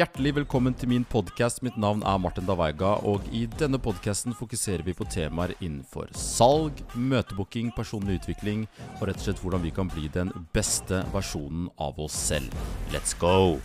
Hjertelig velkommen til min podkast. Mitt navn er Martin Davaiga, og i denne podkasten fokuserer vi på temaer innenfor salg, møtebooking, personlig utvikling og rett og slett hvordan vi kan bli den beste versjonen av oss selv. Let's go!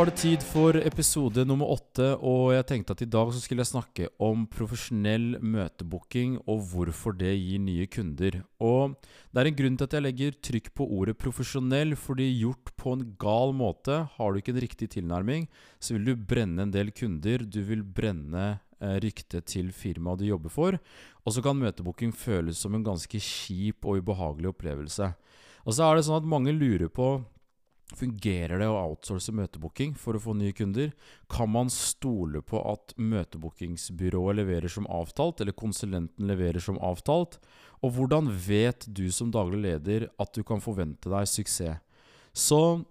Var det tid for episode nummer åtte, og jeg tenkte at i dag så skulle jeg snakke om profesjonell møtebooking og hvorfor det gir nye kunder. Og det er en grunn til at jeg legger trykk på ordet profesjonell, fordi gjort på en gal måte, har du ikke en riktig tilnærming, så vil du brenne en del kunder, du vil brenne eh, ryktet til firmaet du jobber for, og så kan møtebooking føles som en ganske kjip og ubehagelig opplevelse. Og så er det sånn at mange lurer på Fungerer det å outsource møtebooking for å få nye kunder? Kan man stole på at møtebookingsbyrået leverer som avtalt, eller konsulenten leverer som avtalt? Og hvordan vet du som daglig leder at du kan forvente deg suksess? Så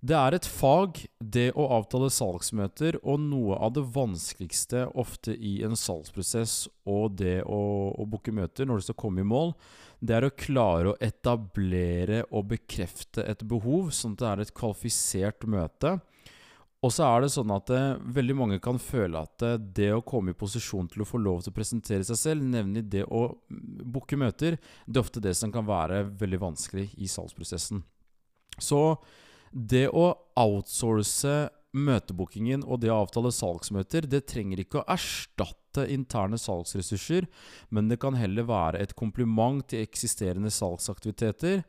det er et fag, det å avtale salgsmøter, og noe av det vanskeligste ofte i en salgsprosess og det å, å booke møter når du skal komme i mål, det er å klare å etablere og bekrefte et behov, sånn at det er et kvalifisert møte. Og så er det sånn at det, eh, veldig mange kan føle at det, eh, det å komme i posisjon til å få lov til å presentere seg selv, nemlig det å booke møter, det er ofte det som kan være veldig vanskelig i salgsprosessen. Så det å outsource møtebookingen og det å avtale salgsmøter, det trenger ikke å erstatte interne salgsressurser, men det kan heller være et kompliment til eksisterende salgsaktiviteter.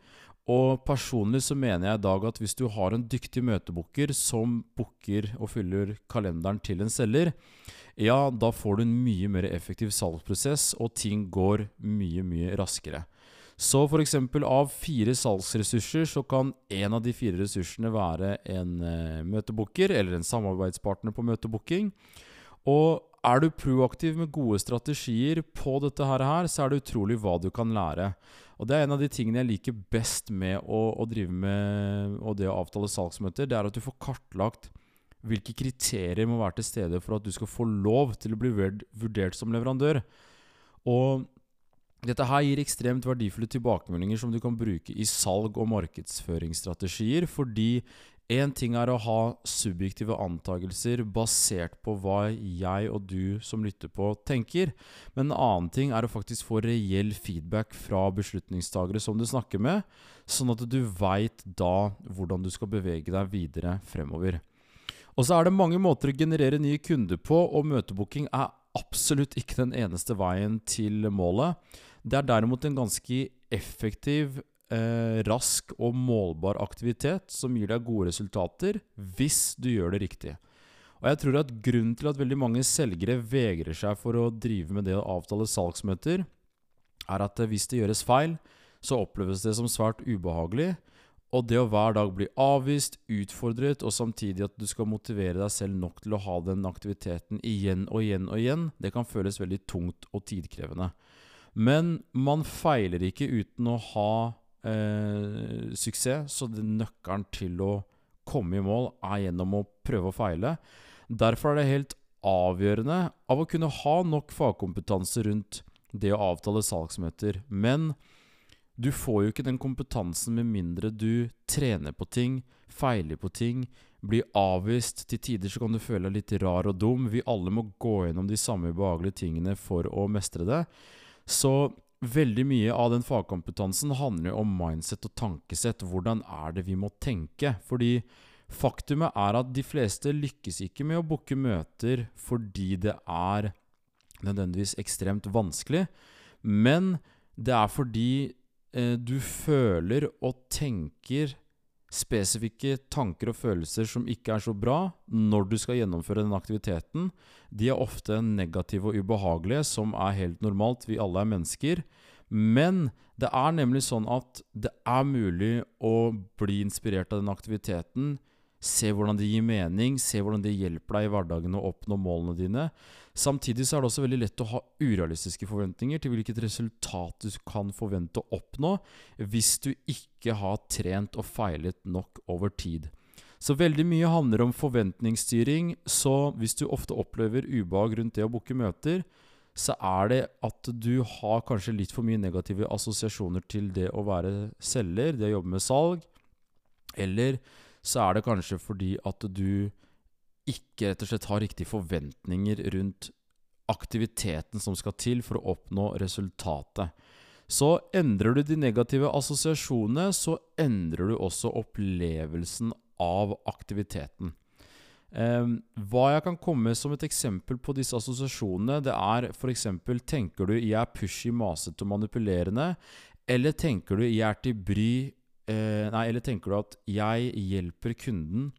Og personlig så mener jeg i dag at hvis du har en dyktig møtebooker som booker og fyller kalenderen til en selger, ja, da får du en mye mer effektiv salgsprosess, og ting går mye, mye raskere. Så f.eks. av fire salgsressurser så kan en av de fire ressursene være en uh, møtebooker eller en samarbeidspartner på møtebooking. Og er du proaktiv med gode strategier på dette her, så er det utrolig hva du kan lære. Og Det er en av de tingene jeg liker best med å, å drive med og det å avtale salgsmøter. Det er at du får kartlagt hvilke kriterier må være til stede for at du skal få lov til å bli vurdert som leverandør. Og dette her gir ekstremt verdifulle tilbakemeldinger som du kan bruke i salg- og markedsføringsstrategier, fordi én ting er å ha subjektive antakelser basert på hva jeg og du som lytter på, tenker, men en annen ting er å faktisk få reell feedback fra beslutningstagere som du snakker med, sånn at du veit da hvordan du skal bevege deg videre fremover. Og så er det mange måter å generere nye kunder på, og møtebooking er absolutt ikke den eneste veien til målet. Det er derimot en ganske effektiv, eh, rask og målbar aktivitet som gir deg gode resultater hvis du gjør det riktig. Og jeg tror at Grunnen til at veldig mange selgere vegrer seg for å drive med det å avtale salgsmøter, er at hvis det gjøres feil, så oppleves det som svært ubehagelig. Og det å hver dag bli avvist, utfordret, og samtidig at du skal motivere deg selv nok til å ha den aktiviteten igjen og igjen og igjen, det kan føles veldig tungt og tidkrevende. Men man feiler ikke uten å ha eh, suksess, så nøkkelen til å komme i mål er gjennom å prøve å feile. Derfor er det helt avgjørende av å kunne ha nok fagkompetanse rundt det å avtale salgsmøter. Men du får jo ikke den kompetansen med mindre du trener på ting, feiler på ting, blir avvist. Til tider så kan du føle deg litt rar og dum. Vi alle må gå gjennom de samme ubehagelige tingene for å mestre det. Så veldig mye av den fagkompetansen handler om mindset og tankesett. Hvordan er det vi må tenke? Fordi faktumet er at de fleste lykkes ikke med å booke møter fordi det er nødvendigvis ekstremt vanskelig, men det er fordi eh, du føler og tenker spesifikke tanker og følelser som ikke er så bra når du skal gjennomføre den aktiviteten, de er ofte negative og ubehagelige, som er helt normalt. Vi alle er mennesker. Men det er nemlig sånn at det er mulig å bli inspirert av den aktiviteten Se hvordan det gir mening, se hvordan det hjelper deg i hverdagen å oppnå målene dine. Samtidig så er det også veldig lett å ha urealistiske forventninger til hvilket resultat du kan forvente å oppnå hvis du ikke har trent og feilet nok over tid. Så veldig mye handler om forventningsstyring. Så hvis du ofte opplever ubehag rundt det å booke møter, så er det at du har kanskje litt for mye negative assosiasjoner til det å være selger, det å jobbe med salg. Eller så er det kanskje fordi at du ikke rett og slett har riktige forventninger rundt aktiviteten som skal til for å oppnå resultatet. Så endrer du de negative assosiasjonene, så endrer du også opplevelsen av aktiviteten. Eh, hva jeg kan komme med som et eksempel på disse assosiasjonene, det er f.eks.: Tenker du 'jeg er pushy, masete og manipulerende'? Eller tenker du 'jeg er til bry' eh, Nei, eller tenker du at 'jeg hjelper kunden'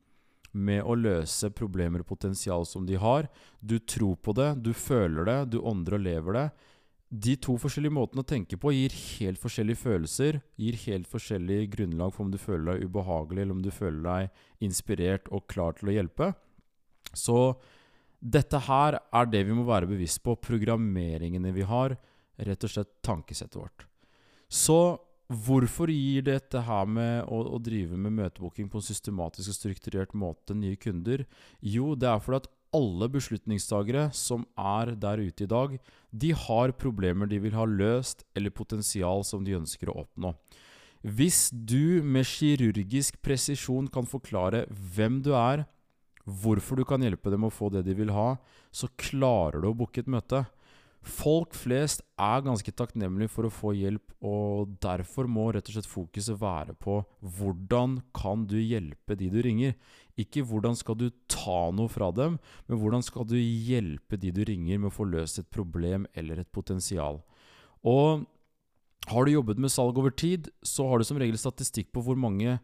med å løse problemer og potensial som de har. Du tror på det, du føler det, du ånder og lever det. De to forskjellige måtene å tenke på gir helt forskjellige følelser. Gir helt forskjellig grunnlag for om du føler deg ubehagelig, eller om du føler deg inspirert og klar til å hjelpe. Så dette her er det vi må være bevisst på. Programmeringene vi har. Rett og slett tankesettet vårt. Så hvorfor gir dette her med å, å drive med møtebooking på en systematisk og strukturert måte nye kunder? Jo, det er fordi at alle beslutningstagere som er der ute i dag, de har problemer de vil ha løst, eller potensial som de ønsker å oppnå. Hvis du med kirurgisk presisjon kan forklare hvem du er, hvorfor du kan hjelpe dem å få det de vil ha, så klarer du å booke et møte. Folk flest er ganske takknemlige for å få hjelp, og derfor må rett og slett fokuset være på hvordan kan du hjelpe de du ringer. Ikke hvordan skal du ta noe fra dem, men hvordan skal du hjelpe de du ringer med å få løst et problem eller et potensial. Og har du jobbet med salg over tid, så har du som regel statistikk på hvor mange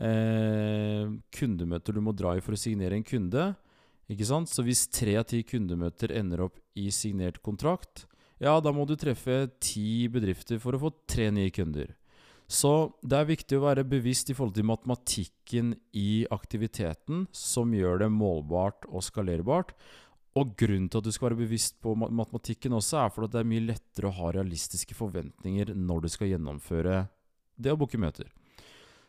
eh, kundemøter du må dra i for å signere en kunde. Så hvis tre av ti kundemøter ender opp i signert kontrakt, ja, da må du treffe ti bedrifter for å få tre nye kunder. Så det er viktig å være bevisst i forhold til matematikken i aktiviteten, som gjør det målbart og skalerbart. Og grunnen til at du skal være bevisst på matematikken også, er fordi det er mye lettere å ha realistiske forventninger når du skal gjennomføre det å booke møter.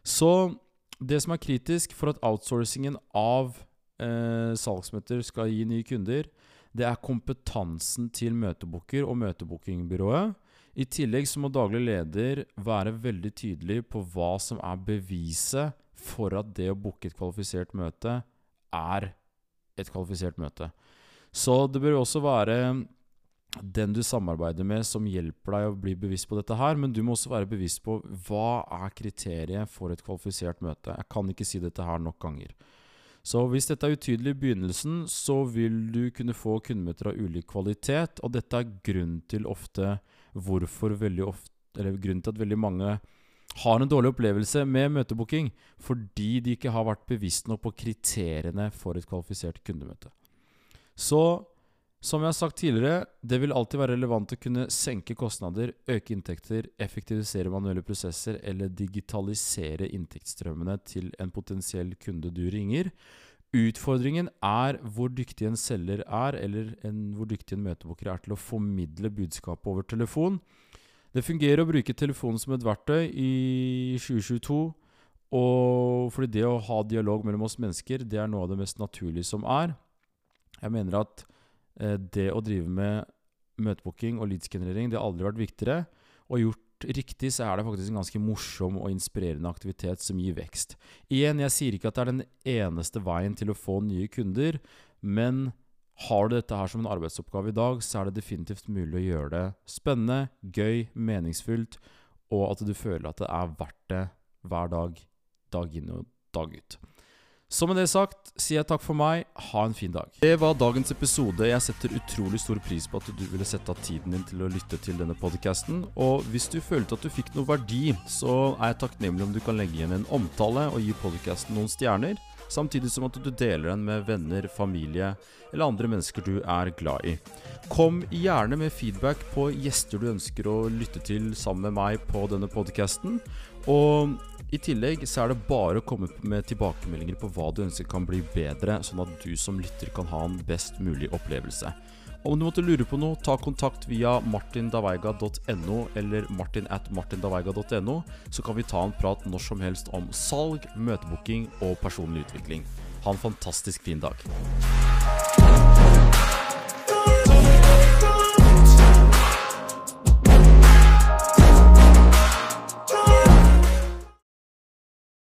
Så det som er kritisk for at outsourcingen av eh, salgsmøter skal gi nye kunder, det er kompetansen til møtebooker og møtebookingbyrået. I tillegg så må daglig leder være veldig tydelig på hva som er beviset for at det å booke et kvalifisert møte er et kvalifisert møte. Så det bør også være den du samarbeider med som hjelper deg å bli bevisst på dette her, men du må også være bevisst på hva er kriteriet for et kvalifisert møte. Jeg kan ikke si dette her nok ganger. Så hvis dette er utydelig i begynnelsen, så vil du kunne få kundemøter av ulik kvalitet, og dette er grunnen til ofte hvorfor veldig ofte Eller grunnen til at veldig mange har en dårlig opplevelse med møtebooking, fordi de ikke har vært bevisst nok på kriteriene for et kvalifisert kundemøte. Så som jeg har sagt tidligere, det vil alltid være relevant å kunne senke kostnader, øke inntekter, effektivisere manuelle prosesser eller digitalisere inntektsstrømmene til en potensiell kunde du ringer. Utfordringen er hvor dyktig en selger er, eller en, hvor dyktig en møtebooker er til å formidle budskapet over telefon. Det fungerer å bruke telefonen som et verktøy i 2022. Og fordi det å ha dialog mellom oss mennesker, det er noe av det mest naturlige som er. Jeg mener at det å drive med møtebooking og leadsgenerering, har aldri vært viktigere. Og gjort riktig, så er det faktisk en ganske morsom og inspirerende aktivitet som gir vekst. Igjen, jeg sier ikke at det er den eneste veien til å få nye kunder, men har du dette her som en arbeidsoppgave i dag, så er det definitivt mulig å gjøre det spennende, gøy, meningsfullt, og at du føler at det er verdt det hver dag, dag inn og dag ut. Så med det sagt sier jeg takk for meg. Ha en fin dag. Det var dagens episode. Jeg setter utrolig stor pris på at du ville sette av tiden din til å lytte til denne podkasten. Og hvis du følte at du fikk noe verdi, så er jeg takknemlig om du kan legge igjen en omtale og gi podkasten noen stjerner. Samtidig som at du deler den med venner, familie eller andre mennesker du er glad i. Kom gjerne med feedback på gjester du ønsker å lytte til sammen med meg på denne podkasten. I tillegg så er det bare å komme med tilbakemeldinger på hva du ønsker kan bli bedre, sånn at du som lytter kan ha en best mulig opplevelse. Om du måtte lure på noe, ta kontakt via martindaveiga.no eller martin at martindaveiga.no, så kan vi ta en prat når som helst om salg, møtebooking og personlig utvikling. Ha en fantastisk fin dag.